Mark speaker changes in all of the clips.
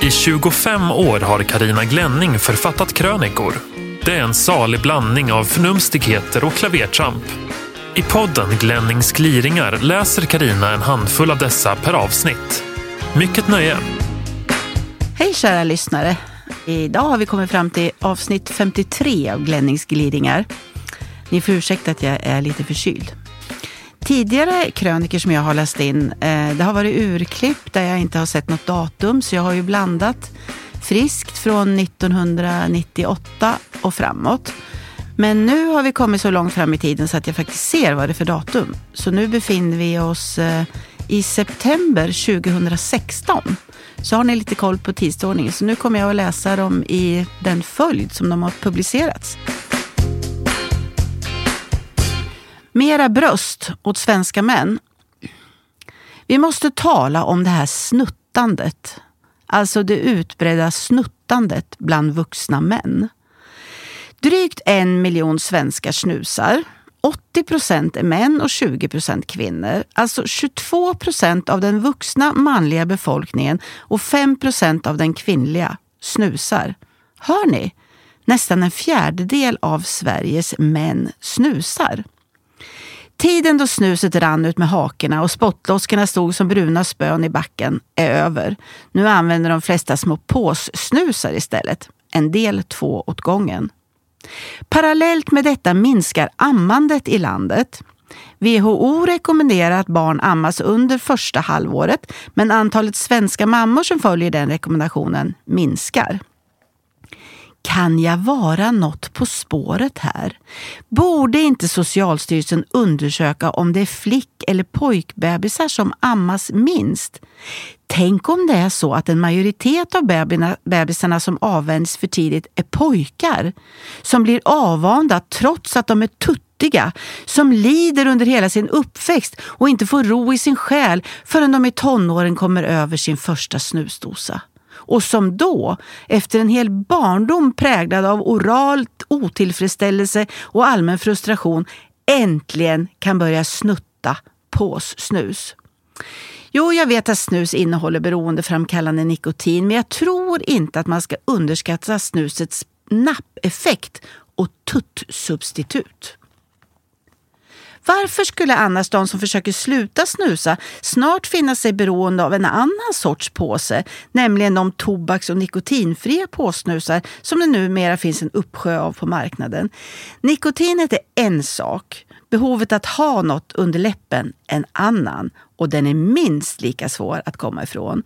Speaker 1: I 25 år har Karina Glänning författat krönikor. Det är en salig blandning av förnumstigheter och klavertramp. I podden Glennings gliringar läser Karina en handfull av dessa per avsnitt. Mycket nöje!
Speaker 2: Hej kära lyssnare! Idag har vi kommit fram till avsnitt 53 av Glennings gliringar. Ni får ursäkta att jag är lite förkyld. Tidigare kröniker som jag har läst in, eh, det har varit urklipp där jag inte har sett något datum, så jag har ju blandat friskt från 1998 och framåt. Men nu har vi kommit så långt fram i tiden så att jag faktiskt ser vad det är för datum. Så nu befinner vi oss eh, i september 2016. Så har ni lite koll på tidsordningen. Så nu kommer jag att läsa dem i den följd som de har publicerats. Mera bröst åt svenska män. Vi måste tala om det här snuttandet. Alltså det utbredda snuttandet bland vuxna män. Drygt en miljon svenskar snusar. 80 procent är män och 20 procent kvinnor. Alltså 22 procent av den vuxna manliga befolkningen och 5 procent av den kvinnliga snusar. Hör ni? Nästan en fjärdedel av Sveriges män snusar. Tiden då snuset rann ut med hakorna och spottloskorna stod som bruna spön i backen är över. Nu använder de flesta små påssnusar istället. En del två åt gången. Parallellt med detta minskar ammandet i landet. WHO rekommenderar att barn ammas under första halvåret men antalet svenska mammor som följer den rekommendationen minskar. Kan jag vara något på spåret här? Borde inte Socialstyrelsen undersöka om det är flick eller pojkbebisar som ammas minst? Tänk om det är så att en majoritet av bebisarna som avvänjs för tidigt är pojkar som blir avvanda trots att de är tuttiga, som lider under hela sin uppväxt och inte får ro i sin själ förrän de i tonåren kommer över sin första snusdosa och som då, efter en hel barndom präglad av oralt otillfredsställelse och allmän frustration, äntligen kan börja snutta påssnus. Jo, jag vet att snus innehåller beroendeframkallande nikotin, men jag tror inte att man ska underskatta snusets nappeffekt och tuttsubstitut. Varför skulle annars de som försöker sluta snusa snart finna sig beroende av en annan sorts påse, nämligen de tobaks och nikotinfria påsnusar som det numera finns en uppsjö av på marknaden. Nikotinet är en sak, behovet att ha något under läppen en annan och den är minst lika svår att komma ifrån.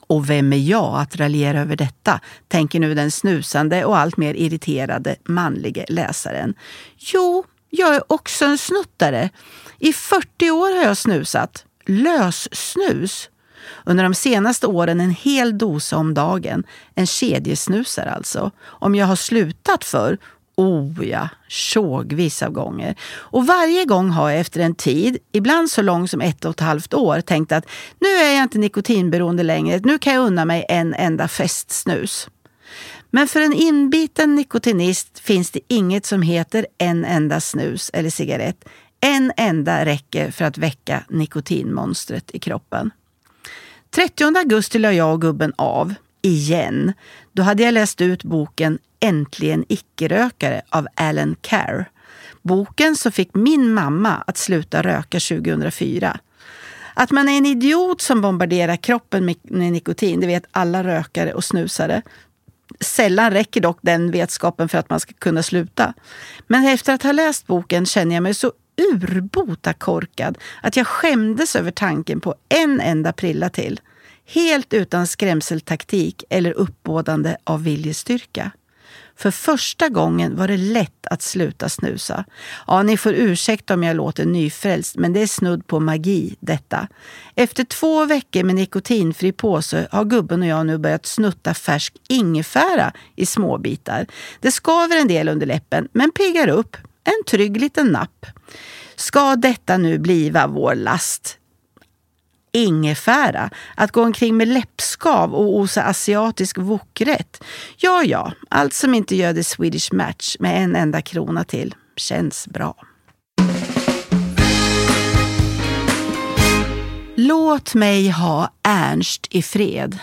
Speaker 2: Och vem är jag att raljera över detta, tänker nu den snusande och allt mer irriterade manlige läsaren. Jo, jag är också en snuttare. I 40 år har jag snusat. Lössnus. Under de senaste åren en hel dosa om dagen. En kedjesnusare alltså. Om jag har slutat för Oh ja, tjogvis av gånger. Och varje gång har jag efter en tid, ibland så lång som ett och ett halvt år, tänkt att nu är jag inte nikotinberoende längre. Nu kan jag unna mig en enda festsnus. Men för en inbiten nikotinist finns det inget som heter en enda snus eller cigarett. En enda räcker för att väcka nikotinmonstret i kroppen. 30 augusti la jag och gubben av, igen. Då hade jag läst ut boken Äntligen icke-rökare av Alan Carr. Boken som fick min mamma att sluta röka 2004. Att man är en idiot som bombarderar kroppen med nikotin, det vet alla rökare och snusare. Sällan räcker dock den vetskapen för att man ska kunna sluta. Men efter att ha läst boken känner jag mig så urbota korkad att jag skämdes över tanken på en enda prilla till. Helt utan skrämseltaktik eller uppbådande av viljestyrka. För första gången var det lätt att sluta snusa. Ja, ni får ursäkta om jag låter nyfrälst, men det är snudd på magi detta. Efter två veckor med nikotinfri påse har gubben och jag nu börjat snutta färsk ingefära i småbitar. Det skaver en del under läppen, men piggar upp. En trygg liten napp. Ska detta nu bliva vår last? Ingefära, att gå omkring med läppskav och osa asiatisk wokrätt. Ja, ja, allt som inte gör the Swedish match med en enda krona till känns bra. Låt mig ha Ernst i fred.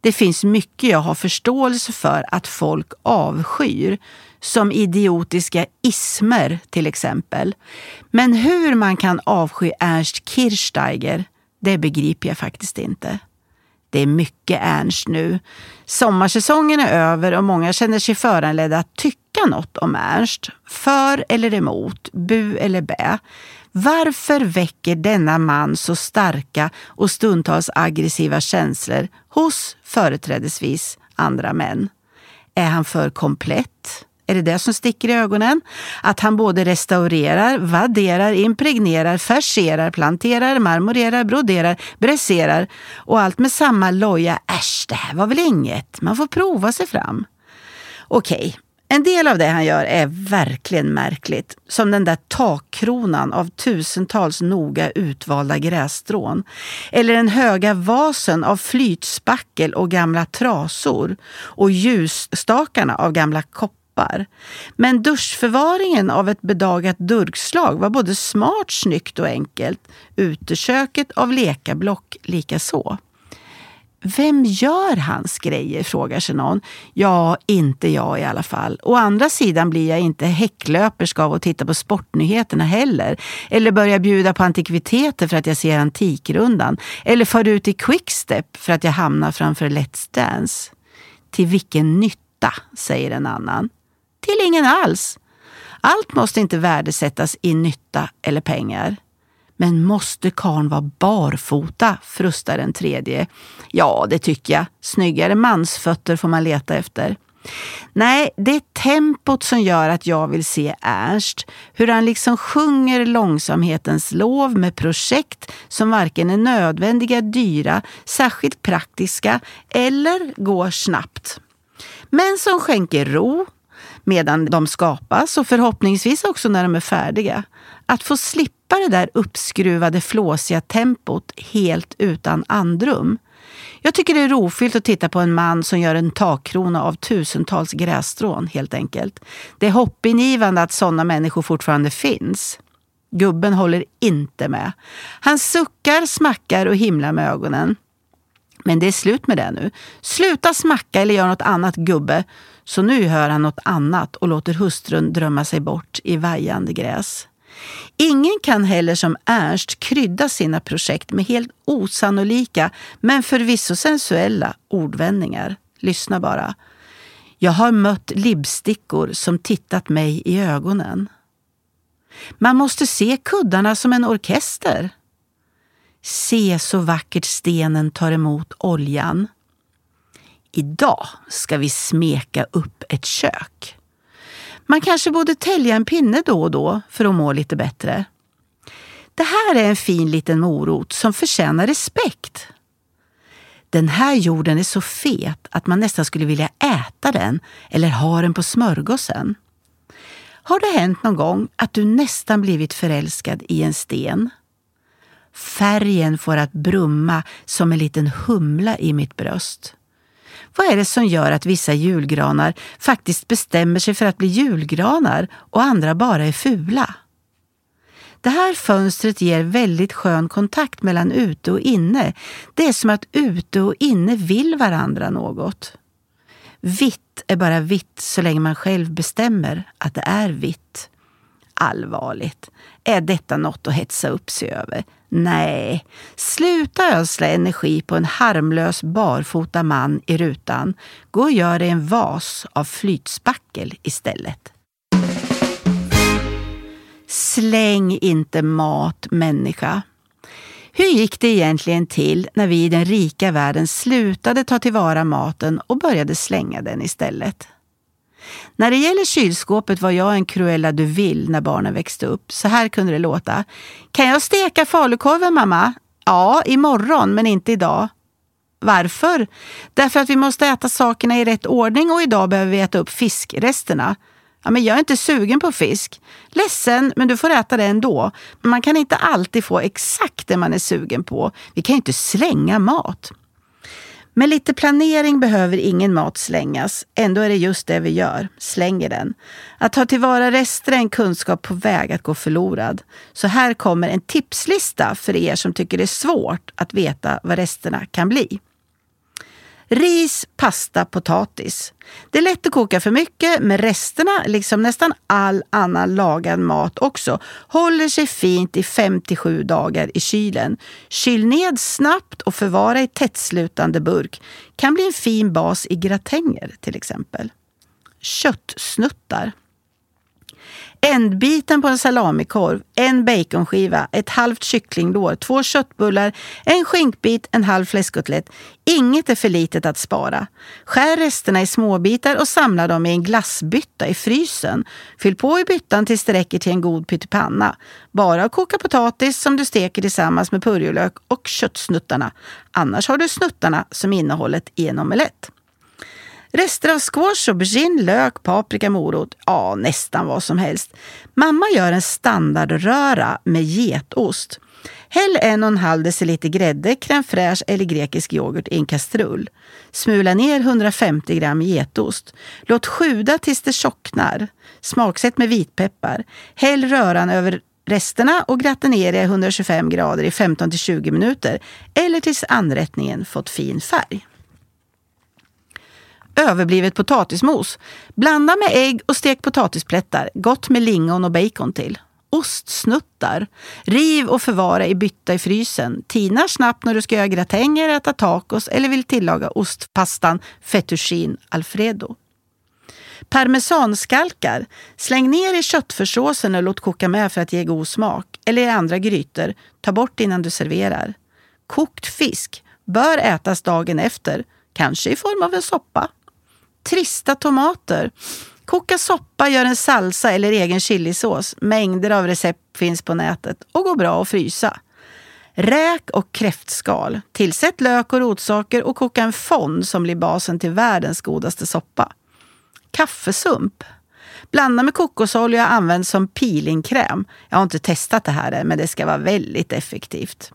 Speaker 2: Det finns mycket jag har förståelse för att folk avskyr, som idiotiska ismer till exempel. Men hur man kan avsky Ernst Kirchsteiger, det begriper jag faktiskt inte. Det är mycket Ernst nu. Sommarsäsongen är över och många känner sig föranledda att tycka något om Ernst. För eller emot, bu eller bä. Varför väcker denna man så starka och stundtals aggressiva känslor hos företrädesvis andra män? Är han för komplett? Är det det som sticker i ögonen? Att han både restaurerar, vadderar, impregnerar, färserar, planterar, marmorerar, broderar, bräserar och allt med samma loja. Äsch, det här var väl inget. Man får prova sig fram. Okej, en del av det han gör är verkligen märkligt. Som den där takkronan av tusentals noga utvalda grässtrån. Eller den höga vasen av flytspackel och gamla trasor. Och ljusstakarna av gamla koppar. Men duschförvaringen av ett bedagat durkslag var både smart, snyggt och enkelt. Uteköket av lekablock likaså. Vem gör hans grejer, frågar sig någon. Ja, inte jag i alla fall. Å andra sidan blir jag inte häcklöperska av att titta på sportnyheterna heller. Eller börja bjuda på antikviteter för att jag ser Antikrundan. Eller far ut i Quickstep för att jag hamnar framför Let's Dance. Till vilken nytta, säger en annan. Till ingen alls. Allt måste inte värdesättas i nytta eller pengar. Men måste karn vara barfota? frustar en tredje. Ja, det tycker jag. Snyggare mansfötter får man leta efter. Nej, det är tempot som gör att jag vill se Ernst. Hur han liksom sjunger långsamhetens lov med projekt som varken är nödvändiga, dyra, särskilt praktiska eller går snabbt. Men som skänker ro medan de skapas och förhoppningsvis också när de är färdiga. Att få slippa det där uppskruvade flåsiga tempot helt utan andrum. Jag tycker det är rofyllt att titta på en man som gör en takkrona av tusentals grässtrån helt enkelt. Det är hoppingivande att sådana människor fortfarande finns. Gubben håller inte med. Han suckar, smackar och himlar med ögonen. Men det är slut med det nu. Sluta smacka eller gör något annat gubbe. Så nu hör han något annat och låter hustrun drömma sig bort i vajande gräs. Ingen kan heller som Ernst krydda sina projekt med helt osannolika, men förvisso sensuella ordvändningar. Lyssna bara. Jag har mött libbstickor som tittat mig i ögonen. Man måste se kuddarna som en orkester. Se så vackert stenen tar emot oljan. Idag ska vi smeka upp ett kök. Man kanske borde tälja en pinne då och då för att må lite bättre. Det här är en fin liten morot som förtjänar respekt. Den här jorden är så fet att man nästan skulle vilja äta den eller ha den på smörgåsen. Har det hänt någon gång att du nästan blivit förälskad i en sten? Färgen får att brumma som en liten humla i mitt bröst. Vad är det som gör att vissa julgranar faktiskt bestämmer sig för att bli julgranar och andra bara är fula? Det här fönstret ger väldigt skön kontakt mellan ute och inne. Det är som att ute och inne vill varandra något. Vitt är bara vitt så länge man själv bestämmer att det är vitt. Allvarligt. Är detta något att hetsa upp sig över? Nej, sluta ödsla energi på en harmlös barfota man i rutan. Gå och gör dig en vas av flytspackel istället. Släng inte mat, människa. Hur gick det egentligen till när vi i den rika världen slutade ta tillvara maten och började slänga den istället? När det gäller kylskåpet var jag en Cruella du Vil när barnen växte upp. Så här kunde det låta. Kan jag steka falukorven mamma? Ja, imorgon, men inte idag. Varför? Därför att vi måste äta sakerna i rätt ordning och idag behöver vi äta upp fiskresterna. Ja, men jag är inte sugen på fisk. Ledsen, men du får äta det ändå. Men man kan inte alltid få exakt det man är sugen på. Vi kan ju inte slänga mat. Med lite planering behöver ingen mat slängas. Ändå är det just det vi gör, slänger den. Att ta tillvara rester är en kunskap på väg att gå förlorad. Så här kommer en tipslista för er som tycker det är svårt att veta vad resterna kan bli. Ris, pasta, potatis. Det är lätt att koka för mycket, men resterna, liksom nästan all annan lagad mat också, håller sig fint i 5-7 dagar i kylen. Kyl ned snabbt och förvara i tättslutande burk. Kan bli en fin bas i gratänger till exempel. Köttsnuttar. Ändbiten på en salamikorv, en baconskiva, ett halvt kycklinglår, två köttbullar, en skinkbit, en halv fläskkotlett. Inget är för litet att spara. Skär resterna i småbitar och samla dem i en glassbytta i frysen. Fyll på i byttan tills det räcker till en god pyttipanna. Bara koka potatis som du steker tillsammans med purjolök och köttsnuttarna. Annars har du snuttarna som innehållet i en omelett. Rester av squash, aubergine, lök, paprika, morot. Ja, nästan vad som helst. Mamma gör en standardröra med getost. Häll en och en halv deciliter grädde, crème fraîche eller grekisk yoghurt i en kastrull. Smula ner 150 gram getost. Låt sjuda tills det tjocknar. Smaksätt med vitpeppar. Häll röran över resterna och gratinera i 125 grader i 15-20 minuter eller tills anrättningen fått fin färg överblivet potatismos. Blanda med ägg och stek potatisplättar. Gott med lingon och bacon till. Ostsnuttar. Riv och förvara i bytta i frysen. Tina snabbt när du ska göra gratänger, äta tacos eller vill tillaga ostpastan fettuccine alfredo. Parmesanskalkar. Släng ner i köttfärssåsen och låt koka med för att ge god smak. Eller i andra grytor. Ta bort innan du serverar. Kokt fisk bör ätas dagen efter, kanske i form av en soppa. Trista tomater. Koka soppa, gör en salsa eller egen chilisås. Mängder av recept finns på nätet och går bra att frysa. Räk och kräftskal. Tillsätt lök och rotsaker och koka en fond som blir basen till världens godaste soppa. Kaffesump. Blanda med kokosolja och använd som peelingkräm. Jag har inte testat det här men det ska vara väldigt effektivt.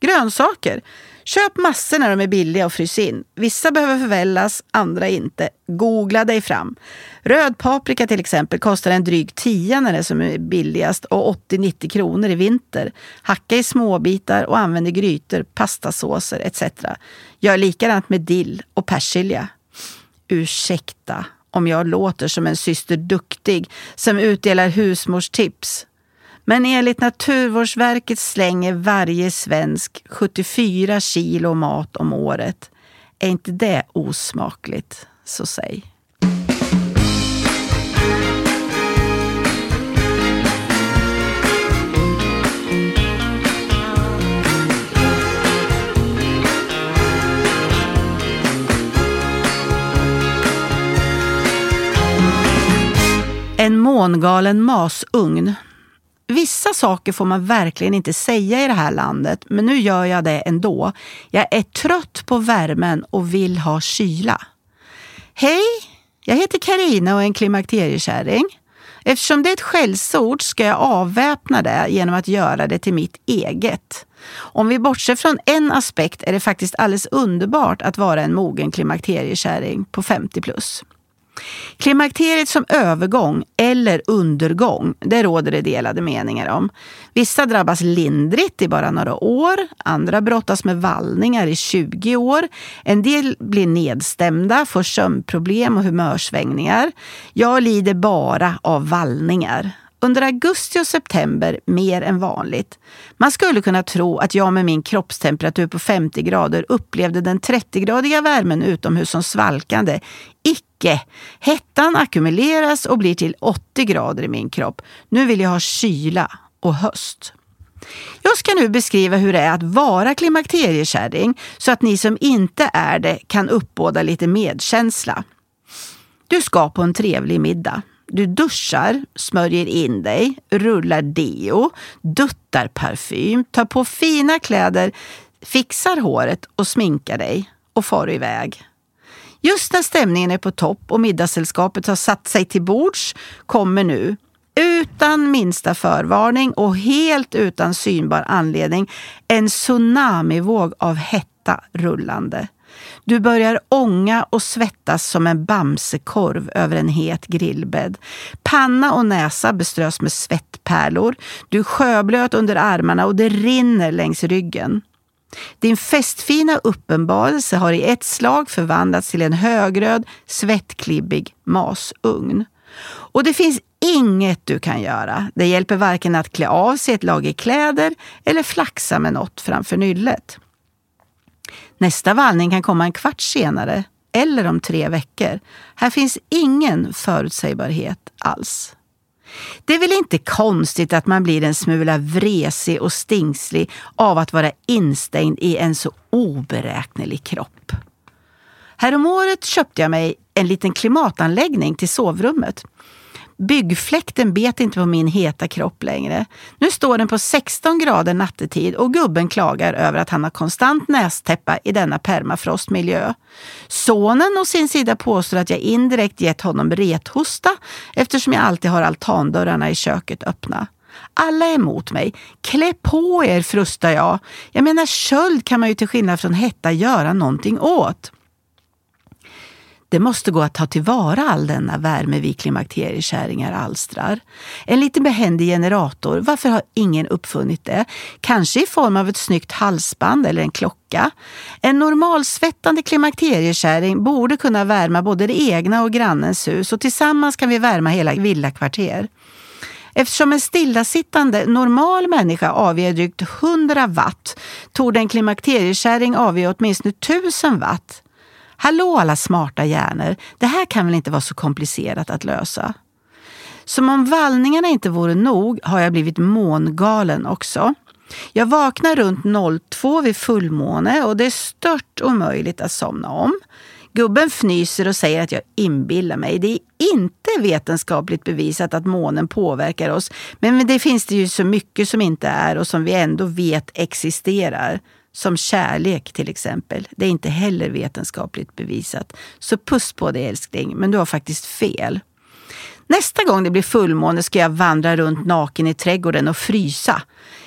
Speaker 2: Grönsaker. Köp massor när de är billiga och frys in. Vissa behöver förvällas, andra inte. Googla dig fram. Röd paprika till exempel kostar en dryg tia när det är som är billigast och 80-90 kronor i vinter. Hacka i småbitar och använd i grytor, pastasåser etc. Gör likadant med dill och persilja. Ursäkta om jag låter som en syster Duktig som utdelar husmorstips. Men enligt Naturvårdsverket slänger varje svensk 74 kilo mat om året. Är inte det osmakligt? Så säg. En mångalen masugn Vissa saker får man verkligen inte säga i det här landet, men nu gör jag det ändå. Jag är trött på värmen och vill ha kyla. Hej, jag heter Karina och är en klimakteriekärring. Eftersom det är ett skällsord ska jag avväpna det genom att göra det till mitt eget. Om vi bortser från en aspekt är det faktiskt alldeles underbart att vara en mogen klimakteriekärring på 50 plus. Klimakteriet som övergång eller undergång, det råder det delade meningar om. Vissa drabbas lindrigt i bara några år, andra brottas med vallningar i 20 år. En del blir nedstämda, får sömnproblem och humörsvängningar. Jag lider bara av vallningar under augusti och september mer än vanligt. Man skulle kunna tro att jag med min kroppstemperatur på 50 grader upplevde den 30-gradiga värmen utomhus som svalkande. Icke! Hettan ackumuleras och blir till 80 grader i min kropp. Nu vill jag ha kyla och höst. Jag ska nu beskriva hur det är att vara klimakteriekärring så att ni som inte är det kan uppbåda lite medkänsla. Du ska på en trevlig middag. Du duschar, smörjer in dig, rullar deo, duttar parfym, tar på fina kläder, fixar håret och sminkar dig och far iväg. Just när stämningen är på topp och middagssällskapet har satt sig till bords kommer nu, utan minsta förvarning och helt utan synbar anledning, en tsunamivåg av hetta rullande. Du börjar ånga och svettas som en bamsekorv över en het grillbädd. Panna och näsa beströs med svettpärlor. Du är sjöblöt under armarna och det rinner längs ryggen. Din festfina uppenbarelse har i ett slag förvandlats till en högröd, svettklibbig masugn. Och det finns inget du kan göra. Det hjälper varken att klä av sig ett lager kläder eller flaxa med något framför nyllet. Nästa vallning kan komma en kvart senare eller om tre veckor. Här finns ingen förutsägbarhet alls. Det är väl inte konstigt att man blir en smula vresig och stingslig av att vara instängd i en så oberäknelig kropp. Häromåret köpte jag mig en liten klimatanläggning till sovrummet. Byggfläkten bet inte på min heta kropp längre. Nu står den på 16 grader nattetid och gubben klagar över att han har konstant nästäppa i denna permafrostmiljö. Sonen å sin sida påstår att jag indirekt gett honom rethosta eftersom jag alltid har altandörrarna i köket öppna. Alla är emot mig. Klä på er, frustar jag. Jag menar köld kan man ju till skillnad från hetta göra någonting åt. Det måste gå att ta tillvara all denna värme vi klimakteriekärringar alstrar. En liten behändig generator, varför har ingen uppfunnit det? Kanske i form av ett snyggt halsband eller en klocka. En normalsvettande klimakteriekärring borde kunna värma både det egna och grannens hus och tillsammans kan vi värma hela villakvarter. Eftersom en stillasittande normal människa avger drygt 100 watt torde en klimakteriekärring avge åtminstone 1000 watt. Hallå alla smarta hjärnor, det här kan väl inte vara så komplicerat att lösa? Som om vallningarna inte vore nog har jag blivit mångalen också. Jag vaknar runt 02 vid fullmåne och det är stört omöjligt att somna om. Gubben fnyser och säger att jag inbillar mig. Det är inte vetenskapligt bevisat att månen påverkar oss, men det finns det ju så mycket som inte är och som vi ändå vet existerar. Som kärlek till exempel. Det är inte heller vetenskapligt bevisat. Så puss på dig älskling, men du har faktiskt fel. Nästa gång det blir fullmåne ska jag vandra runt naken i trädgården och frysa.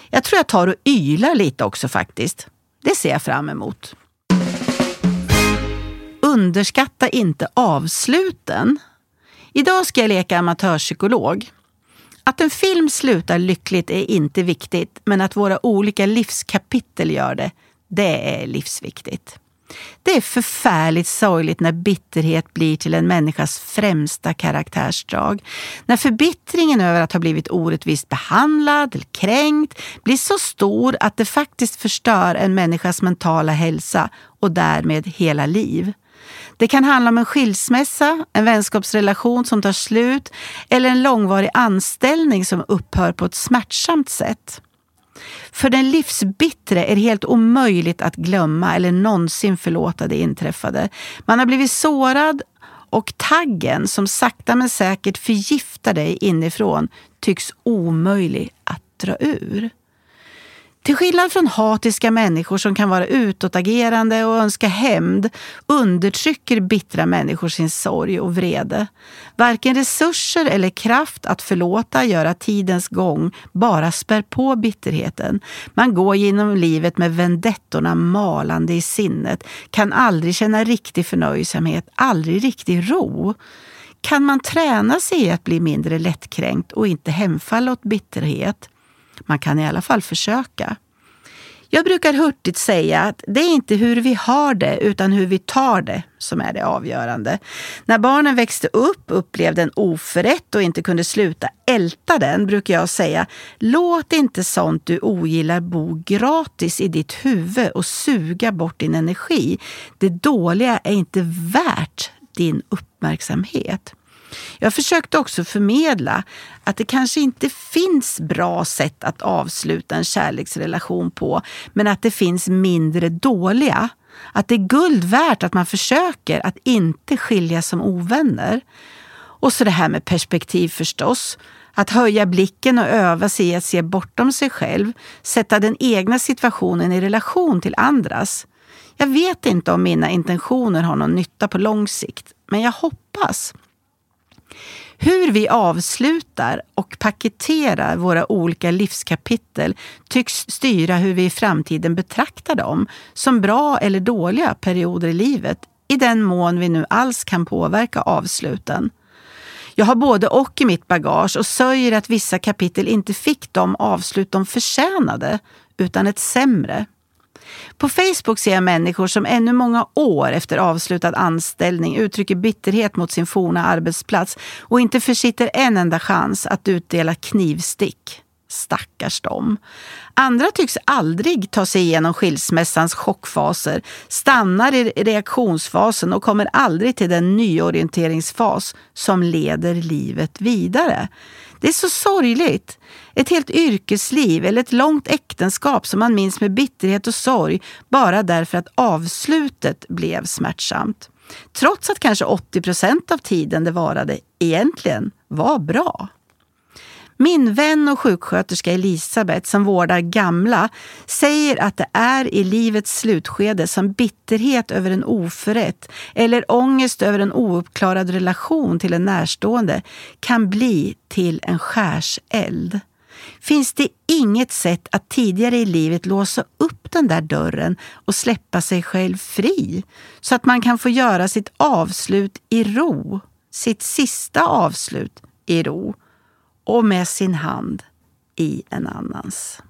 Speaker 2: Jag tror jag tar och ylar lite också faktiskt. Det ser jag fram emot. Underskatta inte avsluten. Idag ska jag leka amatörpsykolog. Att en film slutar lyckligt är inte viktigt, men att våra olika livskapitel gör det, det är livsviktigt. Det är förfärligt sorgligt när bitterhet blir till en människas främsta karaktärsdrag. När förbittringen över att ha blivit orättvist behandlad eller kränkt blir så stor att det faktiskt förstör en människas mentala hälsa och därmed hela liv. Det kan handla om en skilsmässa, en vänskapsrelation som tar slut eller en långvarig anställning som upphör på ett smärtsamt sätt. För den livsbittre är det helt omöjligt att glömma eller någonsin förlåta det inträffade. Man har blivit sårad och taggen som sakta men säkert förgiftar dig inifrån tycks omöjlig att dra ur. Till skillnad från hatiska människor som kan vara utåtagerande och önska hämnd undertrycker bittra människor sin sorg och vrede. Varken resurser eller kraft att förlåta gör att tidens gång bara spär på bitterheten. Man går genom livet med vendettorna malande i sinnet, kan aldrig känna riktig förnöjsamhet, aldrig riktig ro. Kan man träna sig i att bli mindre lättkränkt och inte hemfalla åt bitterhet? Man kan i alla fall försöka. Jag brukar hurtigt säga att det är inte hur vi har det utan hur vi tar det som är det avgörande. När barnen växte upp, upplevde en oförrätt och inte kunde sluta älta den brukar jag säga låt inte sånt du ogillar bo gratis i ditt huvud och suga bort din energi. Det dåliga är inte värt din uppmärksamhet. Jag försökte också förmedla att det kanske inte finns bra sätt att avsluta en kärleksrelation på, men att det finns mindre dåliga. Att det är guld värt att man försöker att inte skiljas som ovänner. Och så det här med perspektiv förstås. Att höja blicken och öva sig i att se bortom sig själv, sätta den egna situationen i relation till andras. Jag vet inte om mina intentioner har någon nytta på lång sikt, men jag hoppas. Hur vi avslutar och paketerar våra olika livskapitel tycks styra hur vi i framtiden betraktar dem som bra eller dåliga perioder i livet, i den mån vi nu alls kan påverka avsluten. Jag har både och i mitt bagage och sörjer att vissa kapitel inte fick de avslut de förtjänade, utan ett sämre. På Facebook ser jag människor som ännu många år efter avslutad anställning uttrycker bitterhet mot sin forna arbetsplats och inte försitter en enda chans att utdela knivstick. Stackars dem. Andra tycks aldrig ta sig igenom skilsmässans chockfaser, stannar i reaktionsfasen och kommer aldrig till den nyorienteringsfas som leder livet vidare. Det är så sorgligt. Ett helt yrkesliv eller ett långt äktenskap som man minns med bitterhet och sorg bara därför att avslutet blev smärtsamt. Trots att kanske 80 procent av tiden det varade egentligen var bra. Min vän och sjuksköterska Elisabeth som vårdar gamla säger att det är i livets slutskede som bitterhet över en oförrätt eller ångest över en ouppklarad relation till en närstående kan bli till en skärseld. Finns det inget sätt att tidigare i livet låsa upp den där dörren och släppa sig själv fri så att man kan få göra sitt avslut i ro, sitt sista avslut i ro och med sin hand i en annans.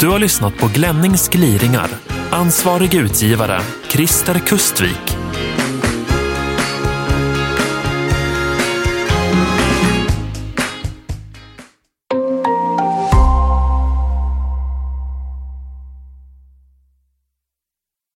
Speaker 1: Du har lyssnat på Glennings gliringar. Ansvarig utgivare Christer Kustvik